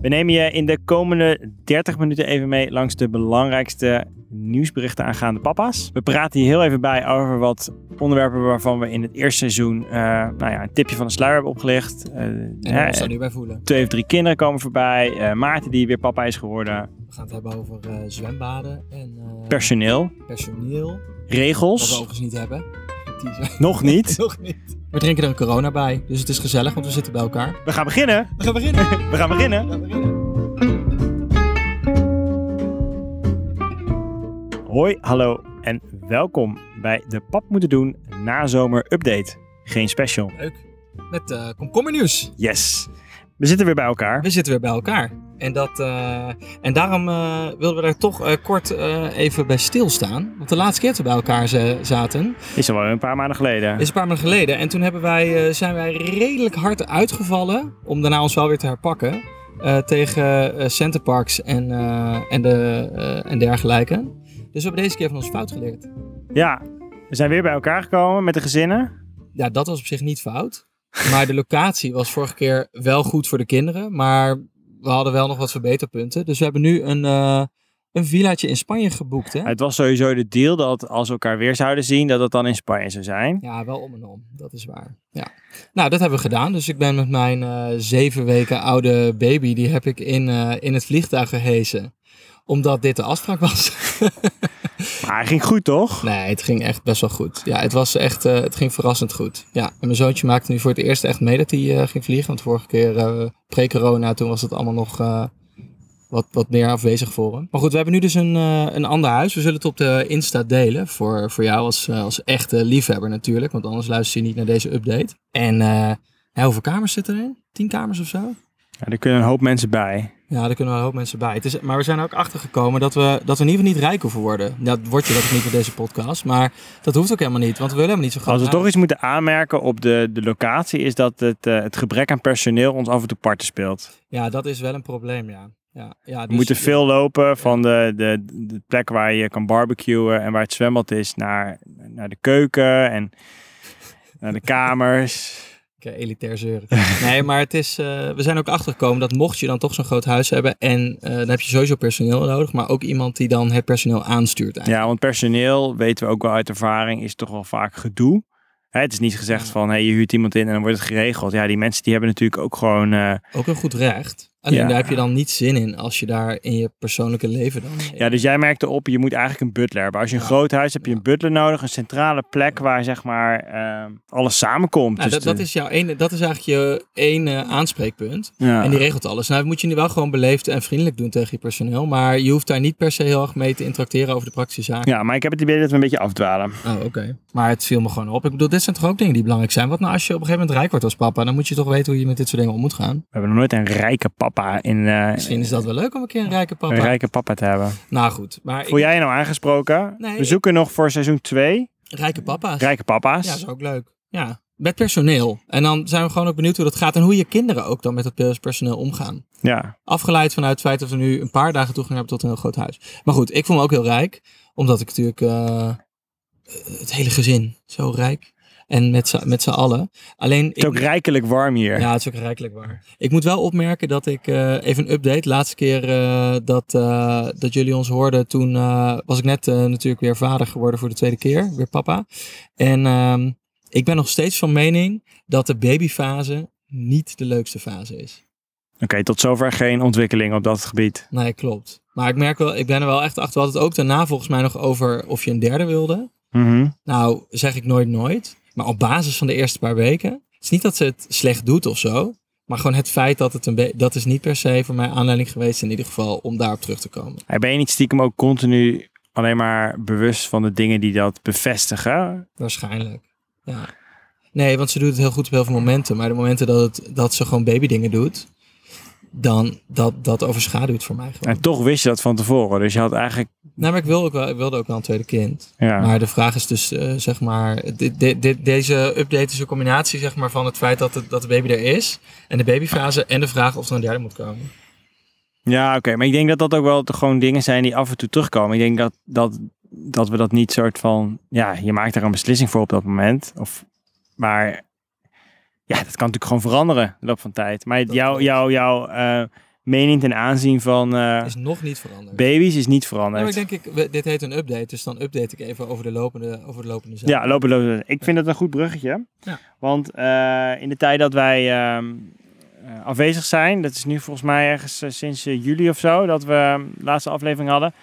We nemen je in de komende 30 minuten even mee langs de belangrijkste nieuwsberichten aangaande papa's. We praten hier heel even bij over wat onderwerpen waarvan we in het eerste seizoen uh, nou ja, een tipje van de sluier hebben opgelicht. Uh, en we ons daar nu bij voelen. Twee of drie kinderen komen voorbij. Uh, Maarten die weer papa is geworden. We gaan het hebben over zwembaden en... personeel. Personeel. Regels. Wat we overigens niet hebben. Nog niet? Nog niet. We drinken er een corona bij, dus het is gezellig, want we zitten bij elkaar. We gaan beginnen. We gaan beginnen. we gaan beginnen. We gaan beginnen. Hoi, hallo en welkom bij de Pap Moeten Doen nazomer update. Geen special. Leuk. Met uh, komkommernieuws. Yes. We zitten weer bij elkaar. We zitten weer bij elkaar. En, dat, uh, en daarom uh, wilden we daar toch uh, kort even bij stilstaan. Want de laatste keer dat we bij elkaar zaten... Is al wel een paar maanden geleden. Is een paar maanden geleden. En toen hebben wij, zijn wij redelijk hard uitgevallen. Om daarna ons wel weer te herpakken. tegen Centerparks en, en, de, en dergelijke. Dus we hebben deze keer van ons fout geleerd. Ja, we zijn weer bij elkaar gekomen met de gezinnen. Ja, dat was op zich niet fout. Maar de locatie was vorige keer wel goed voor de kinderen. Maar we hadden wel nog wat verbeterpunten. Dus we hebben nu een, uh, een villaatje in Spanje geboekt. Hè? Het was sowieso de deal dat als we elkaar weer zouden zien, dat het dan in Spanje zou zijn. Ja, wel om en om. Dat is waar. Ja. Nou, dat hebben we gedaan. Dus ik ben met mijn uh, zeven weken oude baby, die heb ik in, uh, in het vliegtuig gehezen omdat dit de afspraak was. maar het ging goed, toch? Nee, het ging echt best wel goed. Ja, het was echt, uh, het ging verrassend goed. Ja, en mijn zoontje maakte nu voor het eerst echt mee dat hij uh, ging vliegen. Want vorige keer, uh, pre-corona, toen was het allemaal nog wat, wat meer afwezig voor hem. Maar goed, we hebben nu dus een, een ander huis. We zullen het op de Insta delen. Voor, voor jou als, als echte liefhebber natuurlijk. Want anders luister je niet naar deze update. En hoeveel kamers zitten erin? Tien kamers of zo? Ja, er kunnen een hoop mensen bij. Ja, daar kunnen wel een hoop mensen bij. Het is, maar we zijn er ook achter gekomen dat we, dat we in ieder geval niet rijk hoeven worden. Dat word je dat niet met deze podcast. Maar dat hoeft ook helemaal niet, want we willen helemaal niet zo groot Als we toch iets moeten aanmerken op de, de locatie, is dat het, uh, het gebrek aan personeel ons af en toe parten speelt. Ja, dat is wel een probleem, ja. Ja, ja, dus, we moeten veel lopen van de, de, de plek waar je kan barbecuen en waar het zwembad is naar, naar de keuken en naar de kamers. Elitair zeuren. nee, maar het is, uh, we zijn ook achtergekomen dat mocht je dan toch zo'n groot huis hebben en uh, dan heb je sowieso personeel nodig, maar ook iemand die dan het personeel aanstuurt. Eigenlijk. Ja, want personeel, weten we ook wel uit ervaring, is toch wel vaak gedoe. Hè, het is niet gezegd van, hey, je huurt iemand in en dan wordt het geregeld. Ja, die mensen die hebben natuurlijk ook gewoon... Uh, ook een goed recht. Alleen ja. daar heb je dan niet zin in als je daar in je persoonlijke leven dan... Ja, dus jij merkte op, je moet eigenlijk een butler hebben. Als je een ja. groot huis hebt, heb je een butler nodig. Een centrale plek waar zeg maar uh, alles samenkomt. Dus dat, dat, is jouw ene, dat is eigenlijk je één uh, aanspreekpunt. Ja. En die regelt alles. Nou moet je nu wel gewoon beleefd en vriendelijk doen tegen je personeel. Maar je hoeft daar niet per se heel erg mee te interacteren over de praktische zaken. Ja, maar ik heb het idee dat we een beetje afdwalen. Oh, oké. Okay. Maar het viel me gewoon op. Ik bedoel, dit zijn toch ook dingen die belangrijk zijn. Wat nou als je op een gegeven moment rijk wordt als papa? Dan moet je toch weten hoe je met dit soort dingen om moet gaan. We hebben nog nooit een rijke papa in... Uh, Misschien is dat wel leuk om een keer een rijke papa. Een rijke papa te hebben. Nou goed. Maar Voel jij je nou aangesproken? Nee, We zoeken nog voor seizoen 2. Rijke papa's. Rijke papa's. Ja, dat is ook leuk. Ja. Met personeel. En dan zijn we gewoon ook benieuwd hoe dat gaat. En hoe je kinderen ook dan met het personeel omgaan. Ja. Afgeleid vanuit het feit dat we nu een paar dagen toegang hebben tot een heel groot huis. Maar goed, ik voel me ook heel rijk. Omdat ik natuurlijk uh, het hele gezin zo rijk. En met z'n, met z'n allen. Alleen, het is ook rijkelijk warm hier. Ja, het is ook rijkelijk warm. Ik moet wel opmerken dat ik uh, even een update. Laatste keer uh, dat, uh, dat jullie ons hoorden, toen was ik net natuurlijk weer vader geworden voor de tweede keer. Weer papa. En ehm, ik ben nog steeds van mening dat de babyfase niet de leukste fase is. Oké, okay, tot zover geen ontwikkeling op dat gebied. Nee, klopt. Maar ik merk wel, ik ben er wel echt achter. We hadden het ook daarna volgens mij nog over of je een derde wilde. -hmm. Nou, zeg ik nooit nooit. Maar op basis van de eerste paar weken. Het is niet dat ze het slecht doet of zo. Maar gewoon het feit dat het een dat is niet per se voor mij aanleiding geweest in ieder geval om daarop terug te komen. Ben je niet stiekem ook continu alleen maar bewust van de dingen die dat bevestigen? Waarschijnlijk, ja. Nee, want ze doet het heel goed op heel veel momenten. Maar de momenten dat, het, dat ze gewoon babydingen doet, dan dat, dat overschaduwt voor mij gewoon. En toch wist je dat van tevoren. Dus je had eigenlijk. Nou, maar ik wilde ook wel, ik wilde ook wel een tweede kind. Ja. Maar de vraag is dus, uh, zeg maar, dit, dit, dit, deze update is een combinatie zeg maar, van het feit dat, het, dat de baby er is. En de babyfase. En de vraag of er een derde moet komen. Ja, oké. Maar ik denk dat dat ook wel gewoon dingen zijn die af en toe terugkomen. Ik denk dat, dat, dat we dat niet soort van. Ja, je maakt er een beslissing voor op dat moment. Of, maar ja, dat kan natuurlijk gewoon veranderen de loop van tijd. Maar jouw jou, jou, uh, mening ten aanzien van eh, Is nog niet veranderd. baby's is niet veranderd. maar ik denk, ik, dit heet een update, dus dan update ik even over de lopende, over de lopende zaak. Ja, lopen, lopen. Ik vind het een goed bruggetje. Ja. Want eh, in de tijd dat wij ehm, eh, afwezig zijn, dat is nu volgens mij ergens eh, sinds eh, juli of zo, dat we ehm, de laatste aflevering hadden,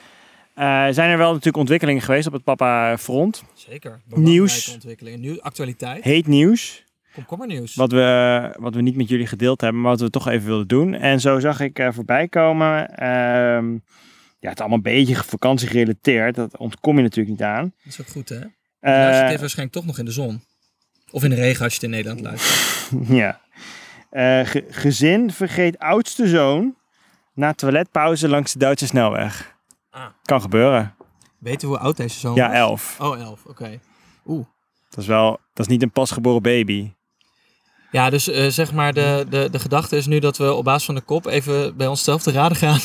eh, zijn er wel natuurlijk ontwikkelingen geweest op het papa-front. Zeker. Nieuws. Ontwikkelingen. Nieuw, actualiteit. Heet nieuws, Komkommernieuws. wat we, wat we niet met jullie gedeeld hebben, maar wat we toch even wilden doen. En zo zag ik eh, voorbij komen, ehm, ja, het is allemaal een beetje vakantie gerelateerd, dat ontkom je natuurlijk niet aan. Dat is ook goed, hè? Eh, luistert dit waarschijnlijk toch nog in de zon. Of in de regen als je het in Nederland luistert. Ja. Eh, ge- gezin vergeet oudste zoon na toiletpauze langs de Duitse snelweg. Ah. Kan gebeuren. Weet je hoe oud deze zoon Ja, was? elf. Oh, elf. Oké. Oeh. Dat is wel, dat is niet een pasgeboren baby. Ja, dus eh, zeg maar, de, de, de gedachte is nu dat we op basis van de kop even bij onszelf te raden gaan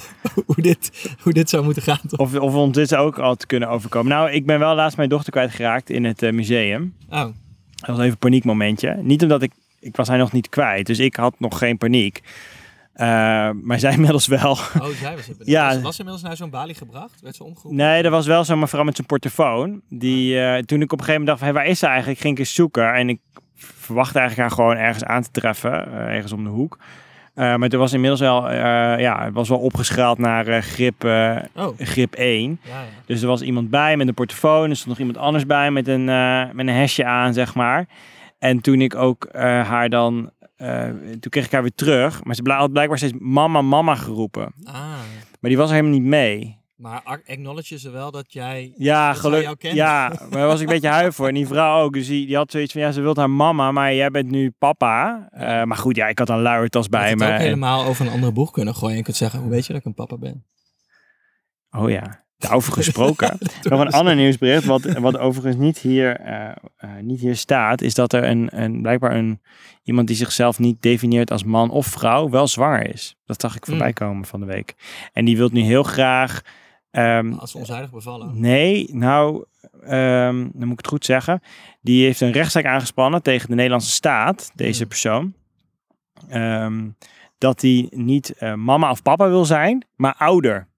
hoe, dit, hoe dit zou moeten gaan. Toch? Of, of ons dit zou ook al te kunnen overkomen. Nou, ik ben wel laatst mijn dochter kwijtgeraakt in het eh, museum. Oh, Dat was even een paniekmomentje. Niet omdat ik, ik was hij nog niet kwijt, dus ik had nog geen paniek. Eh, maar zij inmiddels wel. oh zij was het. Ja. Was, inmiddels naar zo'n balie gebracht? Werd ze omgeroepen? Nee, er was wel zo'n mevrouw met zijn portofoon. Die, eh, toen ik op een gegeven moment dacht, van, hey, waar is ze eigenlijk? Ging ik eens zoeken. En ik verwachtte eigenlijk haar gewoon ergens aan te treffen. eh, ergens om de hoek. Eh, maar het was inmiddels wel, eh, ja, het was wel opgeschaald naar grip, Oh, grip 1. ja, ja. Dus er was iemand bij met een portofoon. Er stond nog iemand anders bij met een, met een hesje aan, zeg maar. En toen ik ook haar dan... toen kreeg ik haar weer terug. Maar ze had blijkbaar steeds mama, mama geroepen. Ah, Maar die was er helemaal niet mee. Maar ac- acknowledge ze wel dat jij Ja, dat jou gelukkig. kent? Ja, maar daar was ik een beetje huiver voor. En die vrouw ook. Dus die, die had zoiets van, ja, ze wilt haar mama, maar jij bent nu papa. Eh, maar goed, ja, ik had een luiertas Je bij had me. ook En- helemaal over een andere boeg kunnen gooien. En je kunt zeggen, hoe weet je dat ik een papa ben? Oh ja, daarover gesproken. Nog een ander nieuwsbericht, wat, wat overigens niet hier, eh, eh, niet hier staat, is dat er een, een, blijkbaar een, iemand die zichzelf niet definieert als man of vrouw, wel zwaar is. Dat zag ik voorbij Mm. komen van de week. En die wil nu heel graag... ehm, Als ze onzijdig bevallen. Nee, nou, ehm, dan moet ik het goed zeggen. Die heeft een rechtszaak aangespannen tegen de Nederlandse staat, deze Hmm. persoon. Ehm, dat hij niet eh, mama of papa wil zijn, maar ouder.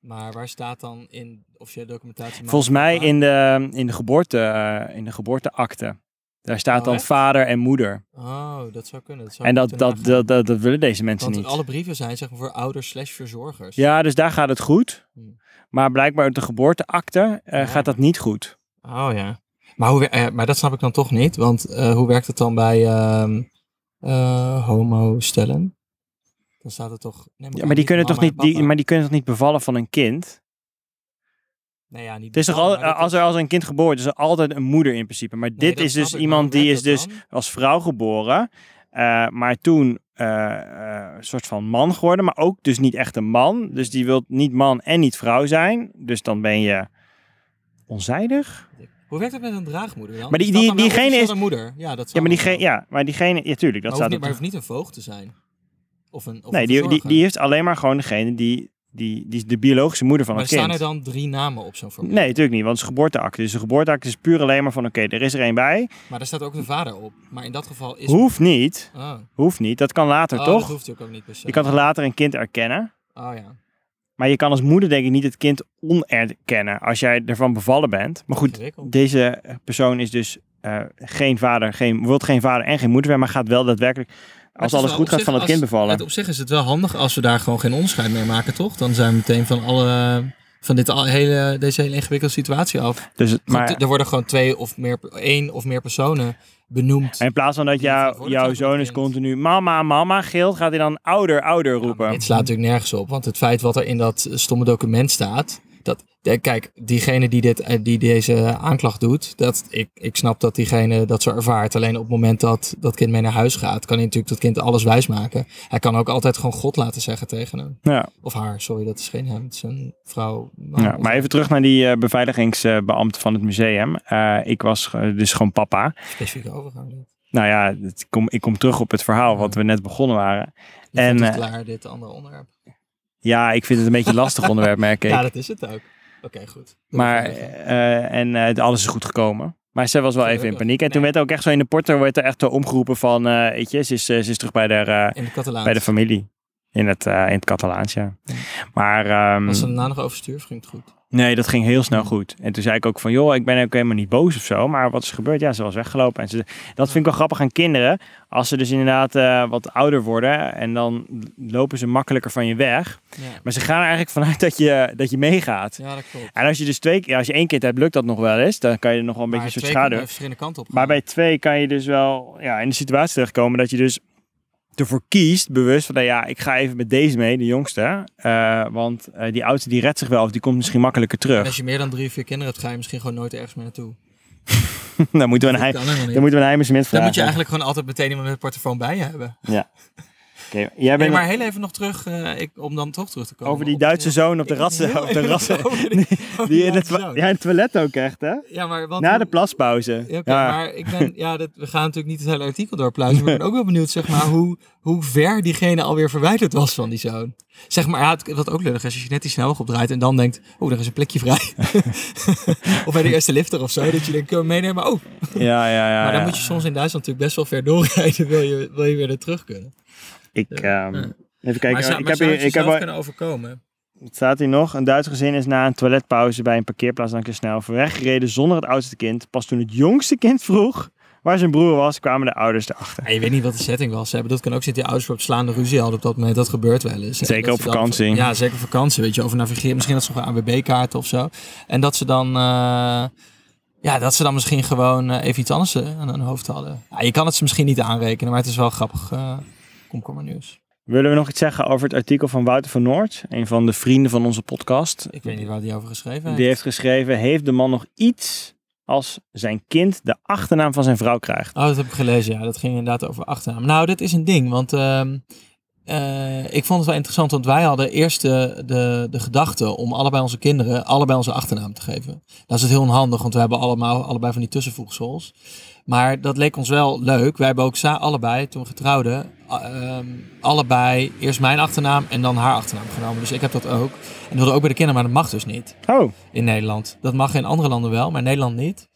Maar waar staat dan in officiële documentatie? Volgens mij in de, in de, geboorte, eh, in de geboorteakte. Daar staat Oh, dan echt? vader en moeder. Oh, dat zou kunnen. En dat, dat, dat, dat, willen deze mensen Want niet. alle brieven zijn zeg maar voor ouders slash verzorgers. Ja, dus daar gaat het goed. Hmm. Maar blijkbaar uit de geboorteakte eh, gaat dat niet goed. Oh ja. Maar, hoe, eh, maar dat snap ik dan toch niet. Want eh, hoe werkt het dan bij ehm eh, homo-stellen? Dan staat het toch... Nee, Ja, maar die, kunnen toch niet, die, maar die kunnen toch niet bevallen van een kind? Nee, ja, niet Het is toch al, dat als er als een kind geboren is er altijd een moeder in principe. Maar Nee, dit dat is dus iemand die is dat dus dan? als vrouw geboren. eh, maar toen eh, eh, een soort van man geworden. Maar ook dus niet echt een man. Dus die wil niet man en niet vrouw zijn. Dus dan ben je onzijdig. Hoe werkt het met een draagmoeder dan? Maar die- dat die- wel diegene is- een moeder. Ja, dat Ja, maar, die diegene, ja, maar diegene... Ja, tuurlijk. Dat maar, staat niet, maar hoeft niet een voogd te zijn. Of een, of Nee, een die, die, die heeft alleen maar gewoon degene die, die, die is de biologische moeder van maar het staan kind. er dan drie namen op zo'n formulier? Nee, natuurlijk niet, want het is geboorteakte. Dus de geboorteakte is puur alleen maar van, oké, er is er één bij. Maar daar staat ook de vader op. Maar in dat geval is... Hoeft niet, Oh. Ook niet. Dat kan later, Oh, toch? Dat hoeft ook, ook niet per se. Je kan toch later een kind erkennen? Oh ja. Maar je kan als moeder denk ik niet het kind onerkennen als jij ervan bevallen bent. Maar goed, deze persoon is dus eh, geen vader, geen, wil geen vader en geen moeder zijn, maar gaat wel daadwerkelijk, Maar als het alles goed gaat, zich van het kind bevallen. Het, op zich is het wel handig als we daar gewoon geen onderscheid meer maken, toch? Dan zijn we meteen van alle... Van dit al, hele, deze hele ingewikkelde situatie af. Dus het, Maar, er worden gewoon twee of meer, één of meer personen benoemd. in plaats van dat jou, jouw zoon het is continu mama, mama gilt, gaat hij dan ouder, ouder Ja, roepen. dit slaat natuurlijk nergens op, want het feit wat er in dat stomme document staat. Dat, ja, kijk, diegene die, dit, eh, die deze aanklacht doet, dat, ik, ik snap dat diegene dat zo ervaart. Alleen op het moment dat dat kind mee naar huis gaat, kan hij natuurlijk dat kind alles wijsmaken. Hij kan ook altijd gewoon God laten zeggen tegen hem. ja, Of haar, sorry, dat is geen hem, het is een vrouw. man, ja, maar even terug naar die eh, beveiligingsbeambte van het museum. Eh, ik was eh, dus gewoon papa. Specifieke overgang. Nou ja, kom, ik kom terug op het verhaal wat we net begonnen waren. Je En, eh, klaar, dit andere onderwerp. Ja, ik vind het een beetje een lastig onderwerp, merk ik. Ja, dat is het ook. Oké, goed. Maar, eh, en eh, alles is goed gekomen. Maar ze was wel even in paniek. En toen werd ook echt zo in de porter werd er echt omgeroepen van, eh weet je, ze is, ze is terug bij de, bij de familie. In het, in het Catalaans, ja. Maar... ehm, Was er daarna nog overstuur ging het goed? Nee, dat ging heel snel goed. En toen zei ik ook van, joh, ik ben ook helemaal niet boos of zo. Maar wat is gebeurd? Ja, ze was weggelopen. En ze, dat vind ik wel grappig aan kinderen. Als ze dus inderdaad eh, wat ouder worden en dan lopen ze makkelijker van je weg. Ja, Maar ze gaan er eigenlijk vanuit dat je, dat je meegaat. ja dat klopt. En als je dus twee keer, als je één kind hebt, lukt dat nog wel eens. Dan kan je er nog wel een beetje een soort schaduw. verschillende kanten op gaan. Maar bij twee kan je dus wel ja, in de situatie terechtkomen dat je dus ervoor kiest, bewust van, nou ja, ik ga even met deze mee, de jongste. Eh, want eh, die oudste die redt zich wel of die komt misschien makkelijker En terug. als je meer dan drie, vier kinderen hebt, ga je misschien gewoon nooit ergens meer naartoe. dan moeten we een, Dat heim, kan helemaal niet. dan moeten we een vragen. Dan moet je eigenlijk gewoon altijd meteen iemand met een portofoon bij je hebben. Oké, jij Hey, bent maar heel even nog terug, eh, ik, om dan toch terug te komen. over die Duitse zoon op de rassen. Op de rassen die- die in het, ja, in het toilet ook echt, hè? Ja, maar wat... Na de plaspauze. Ja, maar ik ben, ja, dat, we gaan natuurlijk niet het hele artikel doorpluizen, maar ik ben ook wel benieuwd, zeg maar, hoe, hoe ver diegene alweer verwijderd was van die zoon. Zeg maar, ja, wat ook lullig is, als je net die snelweg opdraait en dan denkt, oh, er is een plekje vrij. of bij de eerste lifter of zo, dat je denkt, kunnen we meenemen? Oh, Ja, ja, ja. maar dan moet je soms in Duitsland natuurlijk best wel ver doorrijden, wil je, wil je weer er terug kunnen. Ik, ehm, even kijken. maar zou, ik maar heb hier, ik heb al- kunnen overkomen? Het staat hier nog. Een Duits gezin is na een toiletpauze bij een parkeerplaats langs de snel weggereden zonder het oudste kind. Pas toen het jongste kind vroeg waar zijn broer was, kwamen de ouders erachter. Ja, je weet niet wat de setting was. Hè. Dat kan ook zitten die ouders op slaande ruzie hadden op dat moment. Dat gebeurt wel eens. hè. Zeker Dat op dan- vakantie. ja, zeker op vakantie. Weet je, over navigeren. Misschien dat ze nog een ANWB-kaart of zo. En dat ze dan... eh, ja, dat ze dan misschien gewoon eh, even iets anders eh, aan hun hoofd hadden. Ja, je kan het ze misschien niet aanrekenen, maar het is wel grappig komkommernieuws. Willen we nog iets zeggen over het artikel van Wouter van Noord, een van de vrienden van onze podcast? Ik weet niet waar die over geschreven heeft. Die heeft geschreven: Heeft de man nog iets als zijn kind de achternaam van zijn vrouw krijgt? Oh, dat heb ik gelezen, ja. Dat ging inderdaad over achternaam. Nou, dit is een ding, want ehm, eh, ik vond het wel interessant, want wij hadden eerst de, de, de gedachte om allebei onze kinderen allebei onze achternaam te geven. Dat is het heel onhandig, want we hebben allemaal, allebei van die tussenvoegsels. Maar dat leek ons wel leuk. Wij hebben ook allebei, toen we getrouwden, ehm, allebei eerst mijn achternaam en dan haar achternaam genomen. Dus ik heb dat ook. En dat ook bij de kinderen, maar dat mag dus niet Oh, in Nederland. Dat mag in andere landen wel, maar in Nederland niet.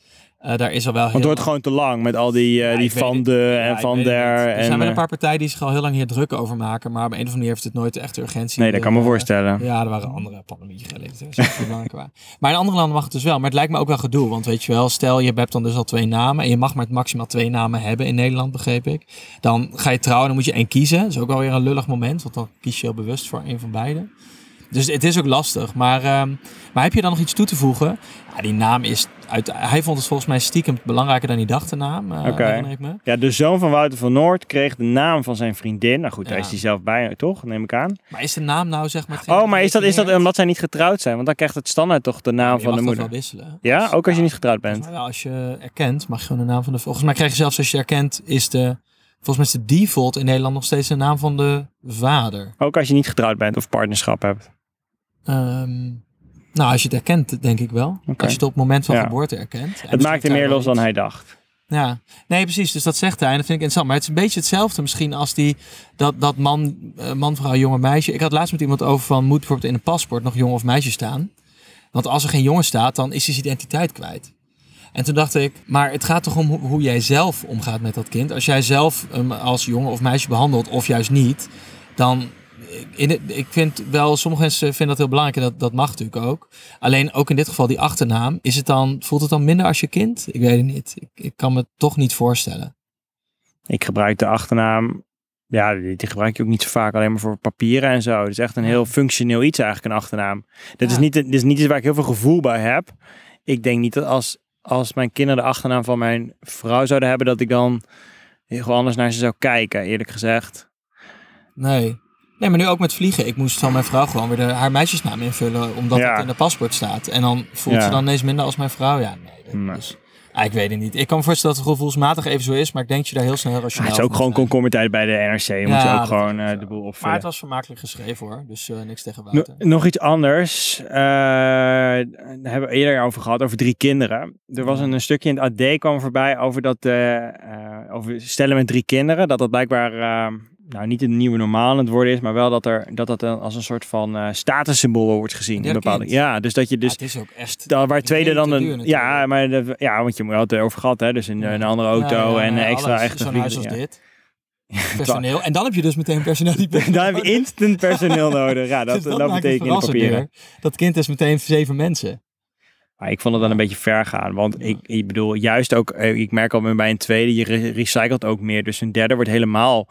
Eh, daar is al wel heel want het wordt gewoon te lang met al die, eh, Ja, die van de Ja, en ik van der. Er zijn wel een eh, paar partijen die zich al heel lang hier druk over maken. Maar op een of andere manier heeft het nooit echt urgentie. nee, dat kan me Eh, voorstellen. Ja, er waren andere pandemietje geleden. Maar in andere landen mag het dus wel. Maar het lijkt me ook wel gedoe. Want weet je wel, stel je hebt dan dus al twee namen. En je mag maar het maximaal twee namen hebben in Nederland, begreep ik. Dan ga je trouwen, dan moet je één kiezen. Dat is ook alweer een lullig moment. Want dan kies je heel bewust voor een van beide. Dus het is ook lastig. Maar, ehm, maar heb je dan nog iets toe te voegen? Ja, die naam is... Uit, hij vond het volgens mij stiekem belangrijker dan die eh Oké. herinner ik me. Ja, de zoon van Wouter van Noord kreeg de naam van zijn vriendin. Nou goed, daar is hij zelf bij, toch? Neem ik aan. Maar is de naam nou zeg maar... Oh, maar is dat, is dat omdat zij niet getrouwd zijn? Want dan krijgt het standaard toch de naam van de dat moeder. wel wisselen. Ja, ook als je niet getrouwd bent. als je erkent, mag je gewoon de naam van de... Volgens mij krijg je zelfs als je erkent, is de... Volgens mij is de default in Nederland nog steeds de naam van de vader. Ook als je niet getrouwd bent of partnerschap hebt. Ehm, nou, als je het erkent, denk ik wel. Als je het op het moment van Ja. geboorte erkent. En Het misschien maakt hem meer los dan hij dacht. Ja, nee, precies. Dus dat zegt hij. En dat vind ik interessant. Maar het is een beetje hetzelfde misschien als die, dat, dat man, eh, man, vrouw, jonge meisje. Ik had laatst met iemand over van, moet bijvoorbeeld in een paspoort nog jongen of meisje staan? Want als er geen jongen staat, dan is hij zijn identiteit kwijt. En toen dacht ik, maar het gaat toch om hoe, hoe jij zelf omgaat met dat kind. Als jij zelf hem als jongen of meisje behandelt, of juist niet, dan... In het, ik vind wel, sommige mensen vinden dat heel belangrijk en dat, dat mag natuurlijk ook. Alleen ook in dit geval die achternaam, is het dan, voelt het dan minder als je kind? Ik weet het niet. Ik, ik kan me toch niet voorstellen. Ik gebruik de achternaam. Ja, die, die gebruik je ook niet zo vaak alleen maar voor papieren en zo. Het is echt een heel functioneel iets eigenlijk, een achternaam. Dit, is niet, dit is niet iets waar ik heel veel gevoel bij heb. Ik denk niet dat als, als mijn kinderen de achternaam van mijn vrouw zouden hebben, dat ik dan heel anders naar ze zou kijken, eerlijk gezegd. Nee. Nee, maar nu ook met vliegen. Ik moest van mijn vrouw gewoon weer de, haar meisjesnaam invullen, omdat Ja. het in de paspoort staat. En dan voelt Ja. ze dan ineens minder als mijn vrouw. Ja, nee. dat ah, ik weet het niet. Ik kan me voorstellen dat het gevoelsmatig even zo is, maar ik denk dat je daar heel snel Maar rationeel het is ook gewoon moet komkommertijd bij de NRC. Je moet Ja, je ook gewoon eh, de boel Maar opvullen. het was vermakelijk geschreven hoor, dus eh, niks tegen No- Wouter. nog iets anders. eh, daar hebben we eerder over gehad, over drie kinderen. Er was een, een stukje in het AD kwam voorbij over dat over stellen met drie kinderen. Dat dat blijkbaar nou, niet het nieuwe normaal aan het worden is, maar wel dat er, dat, dat als een soort van eh statussymbool wordt gezien. Ja, in bepaalde, ja, dus dat je dus. Ja, het is ook echt... dan, waar tweede dan een. ja, maar de, ja, want je moet altijd over gehad, hè? Dus een, een andere auto en ja, extra echte Zo'n huis als dit. personeel. En dan heb je dus meteen personeel die Dan heb je instant personeel nodig. Ja, dat, Dus dat, het betekent in de papieren. Dat kind is meteen zeven mensen. Maar ik vond het dan een beetje ver gaan. Want ik, ik bedoel, juist ook, eh, ik merk al bij een tweede, je re- recycelt ook meer. Dus een derde wordt helemaal,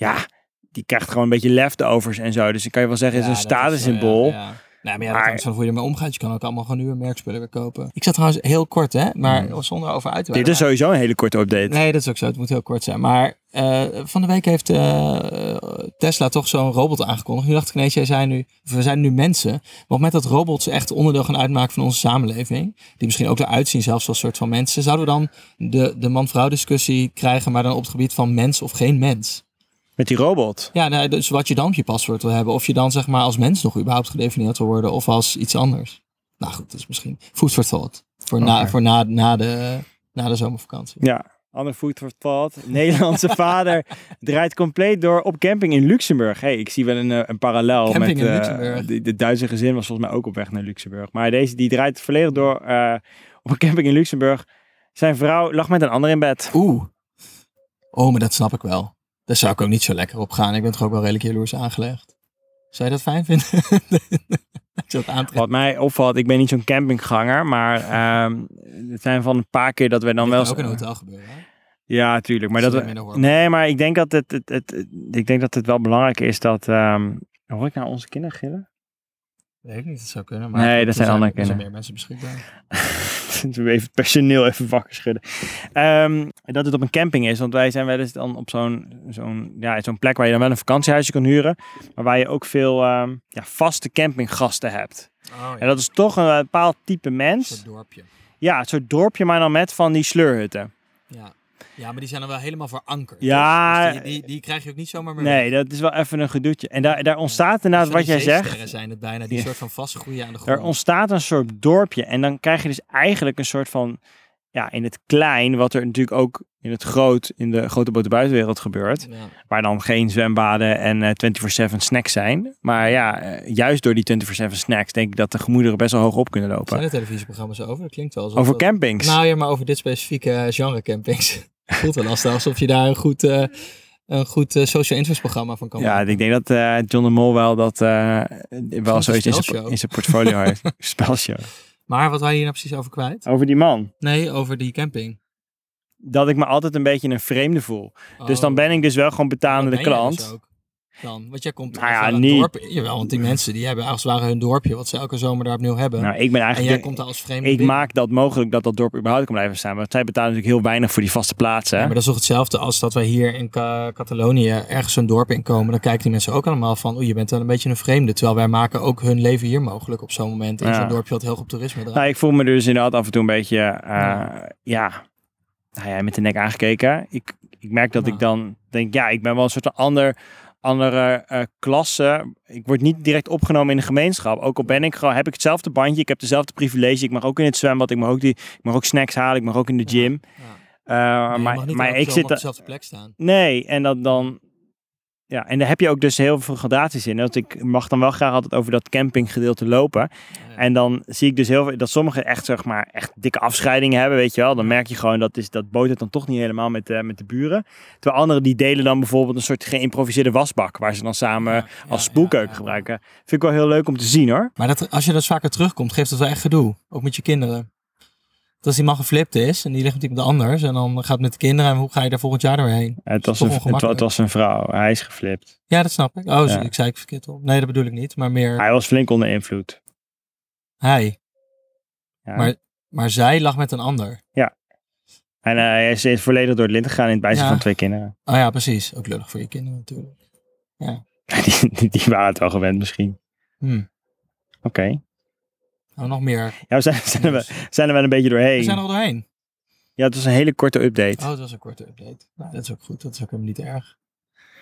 ja, die krijgt gewoon een beetje leftovers en zo. Dus dan kan je wel zeggen, het is een statussymbool. Nee, maar ja, dat hangt van hoe je ermee omgaat. Je kan ook allemaal gewoon nieuwe merkspullen weer kopen. Ik zat trouwens heel kort, hè? Maar zonder over uit te Dit is sowieso een hele korte update. Nee, dat is ook zo. Het moet heel kort zijn. Maar eh, van de week heeft eh, Tesla toch zo'n robot aangekondigd. Nu dacht ik ineens, jij zei nu, we zijn nu mensen. Het moment dat robots echt onderdeel gaan uitmaken van onze samenleving. Die misschien ook eruit zien zelfs als soort van mensen. Zouden we dan de, de man-vrouw discussie krijgen, maar dan op het gebied van mens of geen mens? Met die robot. Ja, nou, dus wat je dan op je paswoord wil hebben. Of je dan zeg maar als mens nog überhaupt gedefinieerd wil worden. Of als iets anders. Nou goed, dat is misschien food for thought. Voor, na, voor na, na, de, na de zomervakantie. Ja, ander voet voor thought. Nederlandse vader draait compleet door op camping in Luxemburg. Hey, ik zie wel een, eh, een parallel Camping met in eh, de, de Duitse gezin was volgens mij ook op weg naar Luxemburg. Maar deze die draait volledig door eh, op een camping in Luxemburg. Zijn vrouw lag met een ander in bed. Oeh. Oh, maar dat snap ik wel. Daar zou ik ook niet zo lekker op gaan. Ik ben toch ook wel redelijk jaloers aangelegd. Zou je dat fijn vinden? Dat. Wat mij opvalt, ik ben niet zo'n campingganger, maar ehm, het zijn van een paar keer dat we dan Dat wel... kan ook in een hotel gebeuren. Hè? Ja, tuurlijk. Maar dat we, nee, maar ik denk dat het, het, ik denk dat het wel belangrijk is dat... ehm hoor ik nou onze kinderen gillen? Weet ik niet, dat zou kunnen. Nee, goed, dat er zijn andere Er zijn kinderen. meer mensen beschikbaar. Even het personeel even wakker schudden. Ehm, dat het op een camping is. Want wij zijn wel eens dan op zo'n zo'n ja, zo'n plek waar je dan wel een vakantiehuisje kan huren. Maar waar je ook veel ehm, ja, vaste campinggasten hebt. Oh, En dat is toch een bepaald type Een mens. soort dorpje. Ja, soort dorpje, maar dan met van die sleurhutten. Ja. Ja, maar die zijn er wel helemaal voor anker. Ja, Dus die, die, die krijg je ook niet zomaar meer weg. Nee, dat is wel even een gedoetje. En daar, daar ontstaat inderdaad wat jij zegt. zijn het bijna, die Ja. soort van vastgroeien aan de Er grond. ontstaat een soort dorpje. En dan krijg je dus eigenlijk een soort van. Ja, in het klein, wat er natuurlijk ook in het groot, in de grote buitenwereld gebeurt. Ja. Waar dan geen zwembaden en eh 24-7 snacks zijn. Maar ja, eh, juist door die 24-7 snacks denk ik dat de gemoederen best wel hoog op kunnen Zijn lopen. er televisieprogramma's over? Dat klinkt wel alsof Over dat- campings. Nou ja, maar over dit specifieke genre campings. Voelt wel lastig. Alsof je daar een goed, eh, een goed eh, social interest programma van kan ja, maken. ik denk dat eh, John de Mol wel dat wel zoiets in zijn, in zijn portfolio heeft. Spelshow. Maar wat waren je nou precies over kwijt? Over die man. Nee, over die camping. Dat ik me altijd een beetje een vreemde voel. Dus dan ben ik dus wel gewoon betalende Oh, jij klant. Dan, want jij komt Nou ja, van een niet- dorp. Jawel, want die mensen die hebben als het ware hun dorpje, wat ze elke zomer daar opnieuw hebben. Nou, ik ben en eigenlijk... jij komt daar als vreemde ik binnen. maak dat mogelijk dat dat dorp überhaupt kan blijven staan. Want zij betalen natuurlijk heel weinig voor die vaste plaatsen. Ja, maar dat is toch hetzelfde als dat wij hier in Ca- Catalonië ergens een dorp inkomen. Dan kijken die mensen ook allemaal van, oeh, je bent wel een beetje een vreemde. Terwijl wij maken ook hun leven hier mogelijk op zo'n moment. In Ja. zo'n dorpje wat heel goed op toerisme draait. Nou, ik voel me dus inderdaad af en toe een beetje, eh, Ja. nou ja, met de nek aangekeken. Ik, ik merk dat ik dan denk, ja, ik ben wel een soort ander, andere eh, klasse. Ik word niet direct opgenomen in de gemeenschap. Ook al ben ik gewoon, heb ik hetzelfde bandje, ik heb dezelfde privilege. Ik mag ook in het zwembad, ik mag ook, die, ik mag ook snacks halen, ik mag ook in de gym. Ja. Eh, Nee, maar maar ik zit op dezelfde plek staan. Nee, en dat dan. Ja, en daar heb je ook dus heel veel gradaties in. Dat ik mag dan wel graag altijd over dat campinggedeelte lopen. En dan zie ik dus heel veel dat sommigen echt, zeg maar, echt dikke afscheidingen hebben, weet je wel. Dan merk je gewoon dat is, dat botert dan toch niet helemaal met, eh, met de buren. Terwijl anderen die delen dan bijvoorbeeld een soort geïmproviseerde wasbak, waar ze dan samen Ja, als spoelkeuken ja, gebruiken. Vind ik wel heel leuk om te zien hoor. Maar dat, als je dus vaker terugkomt, geeft het wel echt gedoe. Ook met je kinderen. Dat als die man geflipt is en die ligt met iemand anders. En dan gaat het met de kinderen. En hoe ga je daar volgend jaar doorheen? Het was, een, het, was een vrouw, hij is geflipt. Ja, dat snap ik. Oh, Ja. ik zei ik verkeerd op. Nee, dat bedoel ik niet. Maar meer Hij was flink onder invloed. hij. Ja. Maar- Maar zij lag met een ander. En eh, hij is is volledig door het lint gegaan in het bijzijn Ja. van twee kinderen. Oh ja, precies. Ook lullig voor je kinderen natuurlijk. Die, die, die waren het wel gewend misschien. Hm. Oké. Nou, nog meer. Ja, we zijn, zijn, er wel, zijn er wel een beetje doorheen. We zijn er al doorheen. Ja, het was een hele korte update. Oh, dat was een korte update. Nou, dat is ook goed. Dat is ook helemaal niet erg.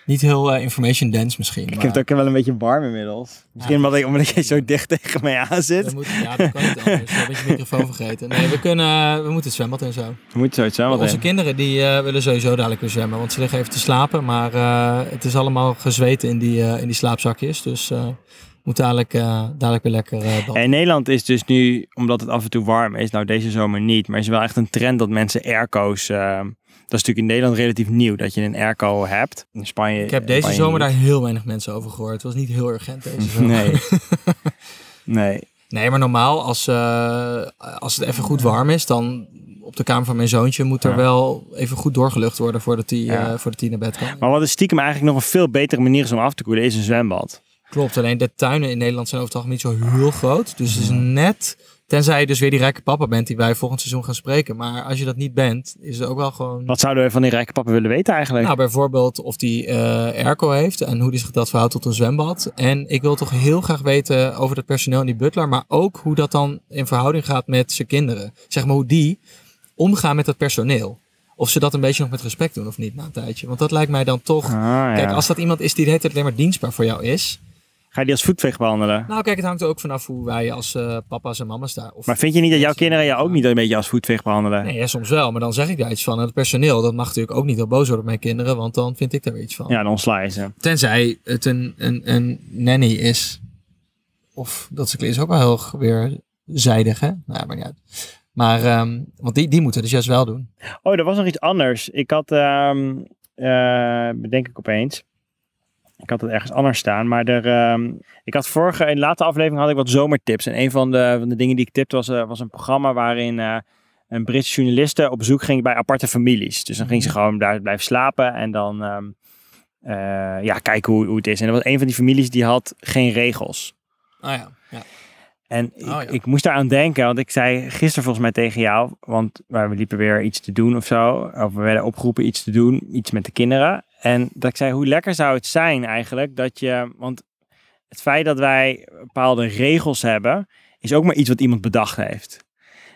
Niet heel eh, information dense misschien. ik maar heb het ook wel een beetje warm inmiddels. Misschien Ja. omdat, ik, omdat jij zo dicht tegen mij aan we zit. moeten, ja, dat kan niet anders. We hebben je microfoon vergeten. Nee, we, kunnen, we moeten het zwembad en zo. We moeten zoiets zijn. Onze kinderen die eh, willen sowieso dadelijk weer zwemmen. Want ze liggen even te slapen. Maar eh, het is allemaal gezweten in die, eh, in die slaapzakjes. Dus eh moet dadelijk, eh, dadelijk weer lekker bad. In Nederland is dus nu, omdat het af en toe warm is, nou deze zomer niet, maar is wel echt een trend dat mensen airco's, eh, Dat is natuurlijk in Nederland relatief nieuw, dat je een airco hebt. In Spanje Ik heb deze Spanje zomer niet. daar heel weinig mensen over gehoord. Het was niet heel urgent deze zomer. Nee. nee. Nee, maar normaal, als, als het even goed warm is, dan op de kamer van mijn zoontje moet er Ja. wel even goed doorgelucht worden voordat hij Ja. voordat hij naar bed kan. Maar wat is stiekem eigenlijk nog een veel betere manier is om af te koelen, is een zwembad. Klopt, alleen de tuinen in Nederland zijn over het algemeen niet zo heel groot. Dus het is net, tenzij je dus weer die rijke papa bent die wij volgend seizoen gaan spreken. Maar als je dat niet bent, is het ook wel gewoon... Wat zouden we van die rijke papa willen weten eigenlijk? Nou, bijvoorbeeld of die eh airco heeft en hoe die zich dat verhoudt tot een zwembad. En ik wil toch heel graag weten over het personeel en die butler, maar ook hoe dat dan in verhouding gaat met zijn kinderen. Zeg maar hoe die omgaan met het personeel. Of ze dat een beetje nog met respect doen of niet na een tijdje. Want dat lijkt mij dan toch... Ah, ja. Kijk, als dat iemand is die de hele tijd alleen maar dienstbaar voor jou is. Ga je die als voetveeg behandelen? Nou, kijk, het hangt er ook vanaf hoe wij als eh, papa's en mama's daar. Of, Maar vind je niet dat jouw kinderen jou ook niet een beetje als voetveeg behandelen? Nee, ja, soms wel. Maar dan zeg ik daar iets van. En het personeel, dat mag natuurlijk ook niet heel boos worden op mijn kinderen. Want dan vind ik daar iets van. Ja, dan ontsla je ze. Tenzij het een, een, een nanny is. Of dat is ook wel heel weer zijdig, hè? Nou, maar niet uit. Maar, ehm, want die, die moeten dus juist wel doen. Oh, er was nog iets anders. Ik had, eh, bedenk ik opeens. Ik had het ergens anders staan. Maar er, ehm, ik had vorige, in de laatste aflevering had ik wat zomertips. En een van de, van de dingen die ik tipte was, eh, was een programma waarin eh, een Britse journaliste op bezoek ging bij aparte families. Dus dan ging ze gewoon daar blijven slapen en dan ehm, eh, ja, kijken hoe, hoe het is. En er was een van die families die had geen regels. Oh ja, ja. En ik, Oh, ik moest daaraan denken, want ik zei gisteren volgens mij tegen jou, want we liepen weer iets te doen of zo, of we werden opgeroepen iets te doen, iets met de kinderen. En dat ik zei, hoe lekker zou het zijn eigenlijk dat je, want het feit dat wij bepaalde regels hebben, is ook maar iets wat iemand bedacht heeft.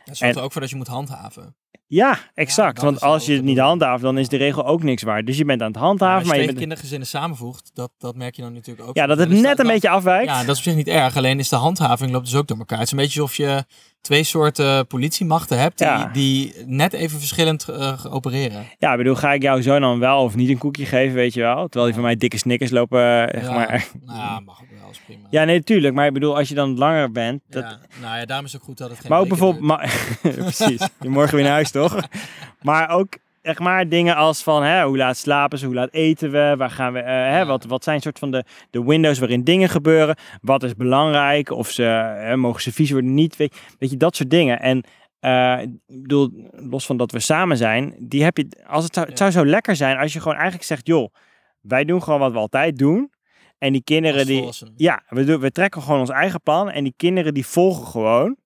Dat zorgt En- er ook voor dat je moet handhaven. Ja, exact. want als je het niet handhaaft, dan is de regel ook niks waard. Dus je bent aan het handhaven, als maar je je tegen bent... kindergezinnen samenvoegt, dat, dat merk je dan natuurlijk ook. Ja, dat het Dus net een beetje afwijkt. Ja, dat is op zich niet erg. Alleen is de handhaving loopt dus ook door elkaar. Het is een beetje alsof je twee soorten politiemachten hebt die, Ja. die net even verschillend eh, opereren. Ja, ik bedoel, ga ik jouw zoon dan wel of niet een koekje geven, weet je wel? Terwijl die van mij dikke snickers lopen, eh, zeg ja, maar. Nou, ja, mag ook wel, is prima. Ja, nee, natuurlijk. Maar ik bedoel, als je dan langer bent. Dat... Ja, nou ja, daarom is het ook goed dat het geen maar ook bijvoorbeeld. Maar... Precies. Je morgen weer naar huis, toch? maar ook echt maar dingen als van hè, hoe laat slapen ze, hoe laat eten we, waar gaan we, eh, hè, wat, wat zijn soort van de, de windows waarin dingen gebeuren, wat is belangrijk, of ze hè, mogen ze vies worden, niet, weet, weet je, dat soort dingen. En eh, bedoel, los van dat we samen zijn, die heb je, als het, zou, het zou zo lekker zijn als je gewoon eigenlijk zegt, joh, wij doen gewoon wat we altijd doen. En die kinderen die, ja, we, doen, we trekken gewoon ons eigen plan en die kinderen die volgen gewoon.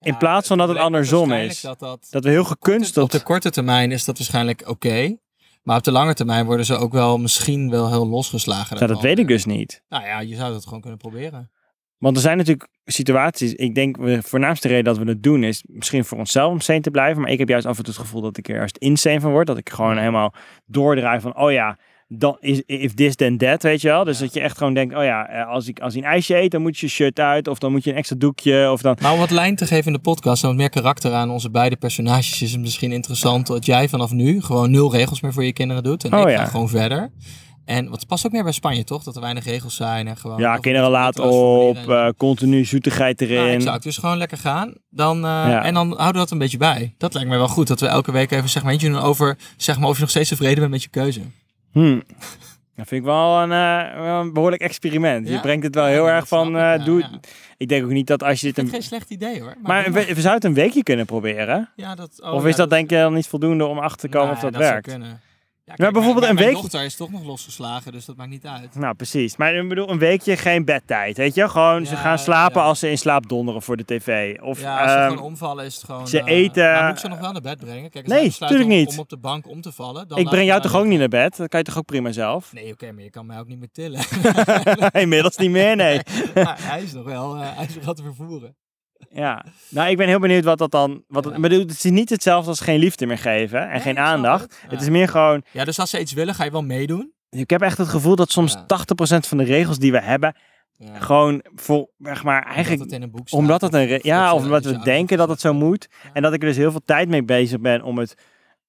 In plaats van dat het andersom is. Dat, dat, Dat we heel op gekunsteld... de korte termijn is dat waarschijnlijk oké. maar op de lange termijn worden ze ook wel misschien wel heel losgeslagen. Ja, dat weet ik dus niet. Nou ja, je zou dat gewoon kunnen proberen. Want er zijn natuurlijk situaties, ik denk de voornaamste reden dat we het doen is misschien voor onszelf om sane te blijven. Maar ik heb juist af en toe het gevoel dat ik er juist insane van word. Dat ik gewoon helemaal doordraai van, oh ja, dan is if this then that, weet je wel. Dus Ja. dat je echt gewoon denkt, oh ja, eh, als ik als ik een ijsje eet, dan moet je je shirt uit. Of dan moet je een extra doekje. Of dan... Maar om wat lijn te geven in de podcast en wat meer karakter aan onze beide personages is het misschien interessant dat jij vanaf nu gewoon nul regels meer voor je kinderen doet. En Oh ik ja. ga gewoon verder. En wat past ook meer bij Spanje, toch? Dat er weinig regels zijn en gewoon... Ja, kinderen laat op, eh, continu zoetigheid erin. Ja, exact. Dus gewoon lekker gaan. Dan, eh, Ja. En dan houden we dat een beetje bij. Dat lijkt mij wel goed. Dat we elke week even een segmentje doen over... Zeg maar of je nog steeds tevreden bent met je keuze. Hm. Dat vind ik wel een, eh, wel een behoorlijk experiment. Je brengt het wel heel dat erg van, ik, eh, doe... ja. Ik denk ook niet dat als je dit... Een... het geen slecht idee hoor. Maar doe we, we zouden het een weekje kunnen proberen. Ja, dat, oh, of is dat denk je dan niet voldoende om achter te komen Nou of dat, zou werkt? Ja, Maar bijvoorbeeld mijn, een week- dochter is toch nog losgeslagen, dus dat maakt niet uit. Nou, precies. Maar ik bedoel, een weekje geen bedtijd, weet je? Gewoon, ze gaan slapen ja. als ze in slaap donderen voor de tv. Of, Ja, als ze ehm, gewoon omvallen is het gewoon... ze eh, eten- Maar moet ik ze nog wel naar bed brengen? Kijk, Nee, zij besluiten tuurlijk om, niet. om op de bank om te vallen... Dan ik breng jou toch ook niet naar bed? Dat kan je toch ook prima zelf? Nee, oké, maar je kan mij ook niet meer tillen. Inmiddels niet meer, nee. Maar hij is nog wel, eh, hij is nog wel te vervoeren. Ja. Nou, ik ben heel benieuwd wat dat dan... Wat het, bedoel, het is niet hetzelfde als geen liefde meer geven en Nee, geen aandacht. het. Is meer gewoon... Ja, dus als ze iets willen, ga je wel meedoen. Ik heb echt het gevoel dat soms Ja. 80% van de regels die we hebben... Ja. gewoon voor, zeg maar, Omdat eigenlijk... het in een boek staat. Omdat het een... of Ja, of omdat we denken dat het zo moet. En dat ik er dus heel veel tijd mee bezig ben om het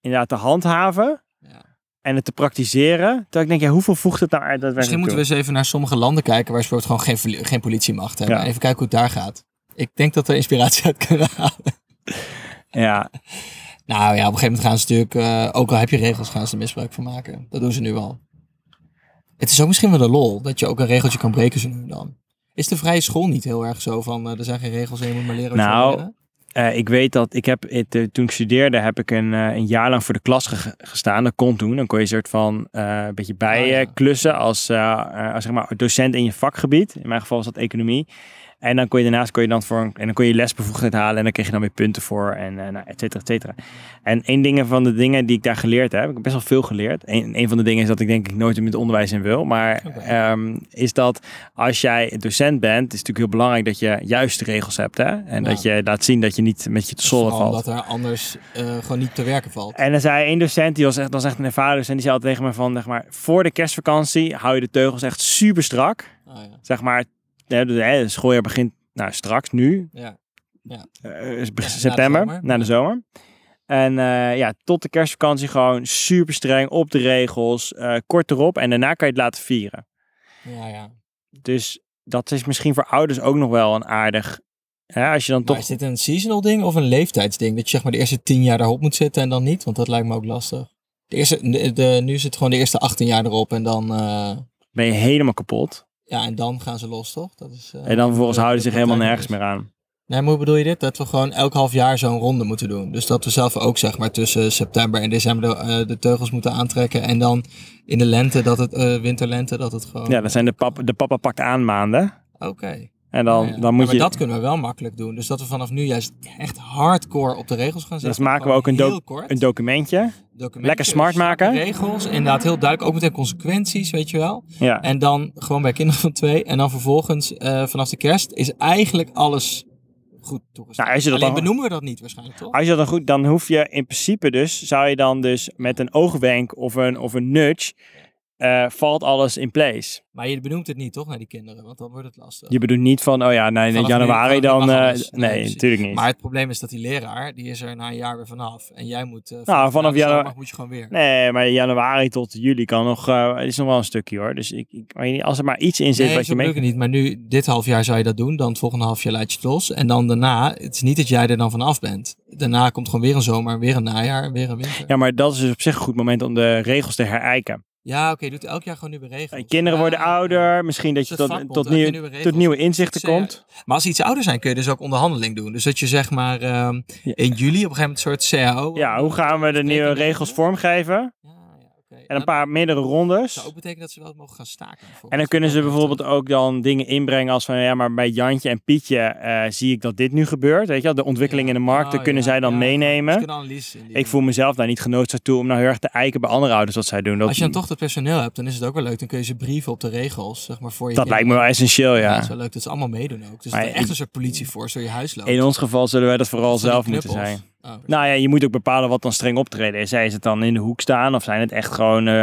inderdaad te handhaven. Ja. en het te praktiseren. Terwijl ik denk, ja, hoeveel voegt het nou uit? Misschien moeten we eens even naar sommige landen kijken waar ze bijvoorbeeld gewoon geen, geen politiemacht hebben. Even kijken hoe het daar gaat. Ik denk dat we inspiratie uit kunnen halen. Ja, Nou ja, op een gegeven moment gaan ze natuurlijk, eh, ook al heb je regels, gaan ze er misbruik van maken. Dat doen ze nu al. Het is ook misschien wel de lol, dat je ook een regeltje kan breken zo nu dan. Is de vrije school niet heel erg zo van, eh, er zijn geen regels en je moet maar leren wat Nou, leren? Eh, ik weet dat ik heb, toen ik studeerde, heb ik een, een jaar lang voor de klas ge- gestaan. Dat kon toen. Dan kon je een soort van een beetje bij Oh, ja. eh, klussen als, als zeg maar docent in je vakgebied. In mijn geval was dat economie. En dan kon je daarnaast kon je dan voor een, en dan kon je lesbevoegdheid halen en dan kreeg je dan weer punten voor en eh nou, et cetera, et cetera. En een ding van de dingen die ik daar geleerd heb, ik heb best wel veel geleerd. Een, een van de dingen is dat ik denk ik nooit met het onderwijs in wil, maar ehm, is dat als jij docent bent, is het natuurlijk heel belangrijk dat je juiste regels hebt, hè? En dat je laat zien dat je niet met je te valt. Omdat er anders eh, gewoon niet te werken valt. En dan zei één docent, die was echt, dat was echt een ervaren docent, die zei altijd tegen me van, zeg maar, voor de kerstvakantie hou je de teugels echt super strak. Ah, ja. Zeg maar, hè, de, hè, schooljaar begint nou, straks, nu, Ja. eh, is na de september, zomer. na de zomer. En eh, ja, tot de kerstvakantie gewoon super streng op de regels, eh, kort erop. En daarna kan je het laten vieren. Ja, ja. Dus dat is misschien voor ouders ook nog wel een aardig... Hè, als je dan Maar toch... is dit een seasonal ding of een leeftijdsding? Dat je zeg maar de eerste tien jaar daarop moet zitten en dan niet? Want dat lijkt me ook lastig. De eerste, de, de- nu zit gewoon de eerste 18 jaar erop en dan, eh, ben je helemaal kapot. Ja, en dan gaan ze los, toch? Dat is, eh, En dan vervolgens de- houden ze zich helemaal nergens is. meer aan. Nee, maar hoe bedoel je dit? Dat we gewoon elk half jaar zo'n ronde moeten doen. Dus dat we zelf ook zeg maar tussen september en december de, eh, de teugels moeten aantrekken. En dan in de lente, dat het, eh, winterlente, dat het gewoon... Ja, dat zijn de, pap, de papa pakt aan maanden. Oké. En dan, Ja, ja. dan moet maar je... dat kunnen we wel makkelijk doen. Dus dat we vanaf nu juist echt hardcore op de regels gaan Dus zetten. maken we ook een, doc- een documentje. Documentje, lekker smart maken. regels, inderdaad heel duidelijk. Ook meteen consequenties, weet je wel. Ja. En dan gewoon bij kinderen van twee. En dan vervolgens eh, vanaf de kerst is eigenlijk alles goed toegestaan. Nou, als je dat Alleen dan- benoemen we dat niet waarschijnlijk, toch? Als je dat dan goed, dan hoef je in principe dus, zou je dan dus met een oogwenk of een, of een nudge, eh, valt alles in place. Maar je benoemt het niet, toch, naar die kinderen? Want dan wordt het lastig. Je bedoelt niet van, oh ja, nee, in Vanaf nu- januari vanaf nu dan, eh. Nee, nee, natuurlijk niet. Maar het probleem is dat die leraar, die is er na een jaar weer vanaf. En jij moet... eh, vanaf na de janu- zomer moet je gewoon weer. Nee, maar januari tot juli kan nog, eh is nog wel een stukje hoor. Dus ik, ik als er maar iets in zit Nee, wat je mee... het niet. Maar nu, dit half jaar zou je dat doen. Dan het volgende half jaar laat je het los. En dan daarna, het is niet dat jij er dan vanaf bent. Daarna komt gewoon weer een zomer, weer een najaar, weer een winter. Ja, maar dat is dus op zich een goed moment om de regels te herijken. Ja, oké, je doet elk jaar gewoon nieuwe regels. Eh, Kinderen worden ouder, misschien dat je tot, vakbond, tot, nieuw, nieuwe regels. tot nieuwe inzichten eh, komt. Maar als ze iets ouder zijn, kun je dus ook onderhandeling doen. Dus dat je zeg maar ehm, Ja. in juli op een gegeven moment een soort CAO... Ja, hoe gaan we de nieuwe regels vormgeven? Ja. En een paar meerdere rondes. zou ook betekenen dat ze wel mogen gaan staken. En dan kunnen ze bijvoorbeeld ook dan dingen inbrengen als van ja, maar bij Jantje en Pietje eh, zie ik dat dit nu gebeurt. Weet je wel, de ontwikkeling in de markt, Oh, dat kunnen ja, zij dan ja, meenemen. Ik voel mezelf daar niet genoodzaakt toe om nou heel erg te eiken bij andere ouders wat zij doen. Dat, Als je dan toch het personeel hebt, dan is het ook wel leuk. Dan kun je ze brieven op de regels, zeg maar, voor je dat lijkt me wel essentieel, Ja, dat is wel leuk dat ze allemaal meedoen ook. Dus Maar dat ik- echt een soort politieforce door je huis loopt. In ons geval zullen wij dat vooral zelf moeten zijn. Oh, Nou ja, je moet ook bepalen wat dan streng optreden is. Is het dan in de hoek staan of zijn het echt gewoon eh,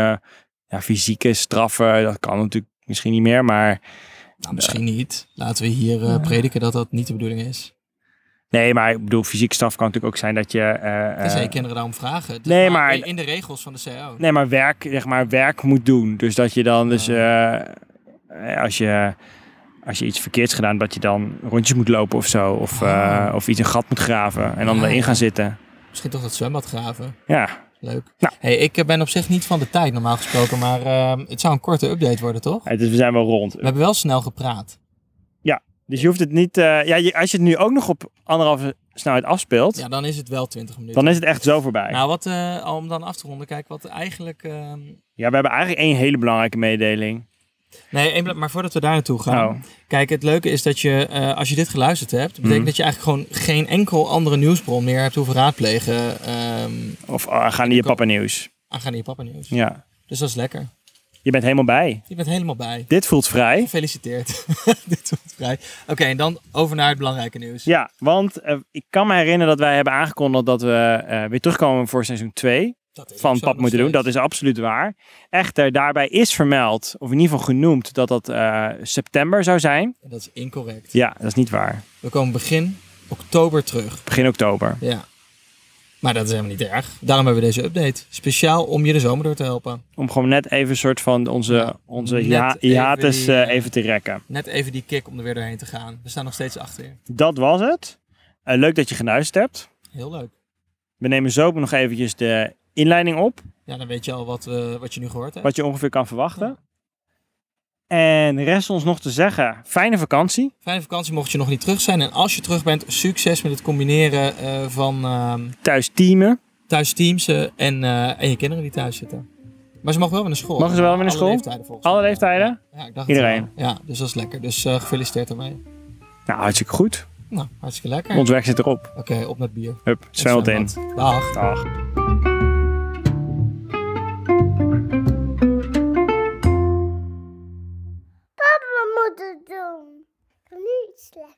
ja, fysieke straffen? Dat kan natuurlijk misschien niet meer, maar nou, misschien niet. Laten we hier eh, prediken dat dat niet de bedoeling is. nee, maar ik bedoel, fysieke straf kan natuurlijk ook zijn dat je... eh, Tenzij je kinderen daarom vragen. Dus nee, maar- in- In de regels van de CAO. Nee, maar werk, zeg maar, werk moet doen. Dus dat je dan dus, als je, als je iets verkeerds gedaan, dat je dan rondjes moet lopen of zo. Of, eh, Ah. of iets een gat moet graven en dan Ja, erin ja. gaan zitten. Misschien toch dat zwembad graven. Ja, Leuk. Nou. Hey, ik eh, ben op zich niet van de tijd normaal gesproken, maar ehm, het zou een korte update worden, toch? eh, dus we zijn wel rond. We hebben wel snel gepraat. Dus je hoeft het niet, eh, ja, je- als je het nu ook nog op anderhalve snelheid afspeelt, Ja, dan is het wel 20 minuten. dan is het echt zo voorbij. Nou, wat, eh, om dan af te ronden, kijk, wat eigenlijk... ehm, Ja, we hebben eigenlijk één hele belangrijke mededeling. Nee, maar voordat we daar naartoe gaan. Oh. Kijk, het leuke is dat je, eh, als je dit geluisterd hebt, betekent Mhm. dat je eigenlijk gewoon geen enkel andere nieuwsbron meer hebt hoeven raadplegen ehm Of uh, gaan die je papa nieuws. aangaande je papa nieuws. Ja, Dus dat is lekker. je bent helemaal bij. Je bent helemaal bij. Dit voelt vrij. Gefeliciteerd. Dit wordt vrij. Oké, en dan over naar het belangrijke nieuws. Ja, want eh, ik kan me herinneren dat wij hebben aangekondigd dat we eh, weer terugkomen voor seizoen 2 Dat is van Pap moeten doen. Dat is absoluut waar. Echter, daarbij is vermeld, of in ieder geval genoemd, dat dat eh, september zou zijn. En dat is incorrect. Ja, dat is niet waar. We komen begin oktober terug. Begin oktober. Ja. Maar dat is helemaal niet erg. Daarom hebben we deze update. Speciaal om je de zomer door te helpen. Om gewoon net even een soort van onze, Ja, onze ja, even hiatus die, eh, even te rekken. Net even die kick om er weer doorheen te gaan. We staan nog steeds achter je. Dat was het. Eh, leuk dat je geluisterd hebt. Heel leuk. We nemen zo ook nog eventjes de inleiding op. Ja, dan weet je al wat, eh, wat je nu gehoord hebt. Wat je ongeveer kan verwachten. En rest ons nog te zeggen, fijne vakantie. Fijne vakantie mocht je nog niet terug zijn. En als je terug bent, succes met het combineren eh, van ehm, Thuis teamen. thuis teamsen en, eh, en je kinderen die thuis zitten. Maar ze mogen wel weer naar school. Mogen ze wel weer naar Alle school? leeftijden volgens Alle leeftijden? Ja, ik dacht Iedereen? Ja, dus dat is lekker. Dus gefeliciteerd ermee. Nou, hartstikke goed. Nou, hartstikke lekker. Ons werk zit erop. Oké, op met bier. Hup, zwemelt in. Zwembad. Dag. Dag. moeten doen. Ik kan nu slecht.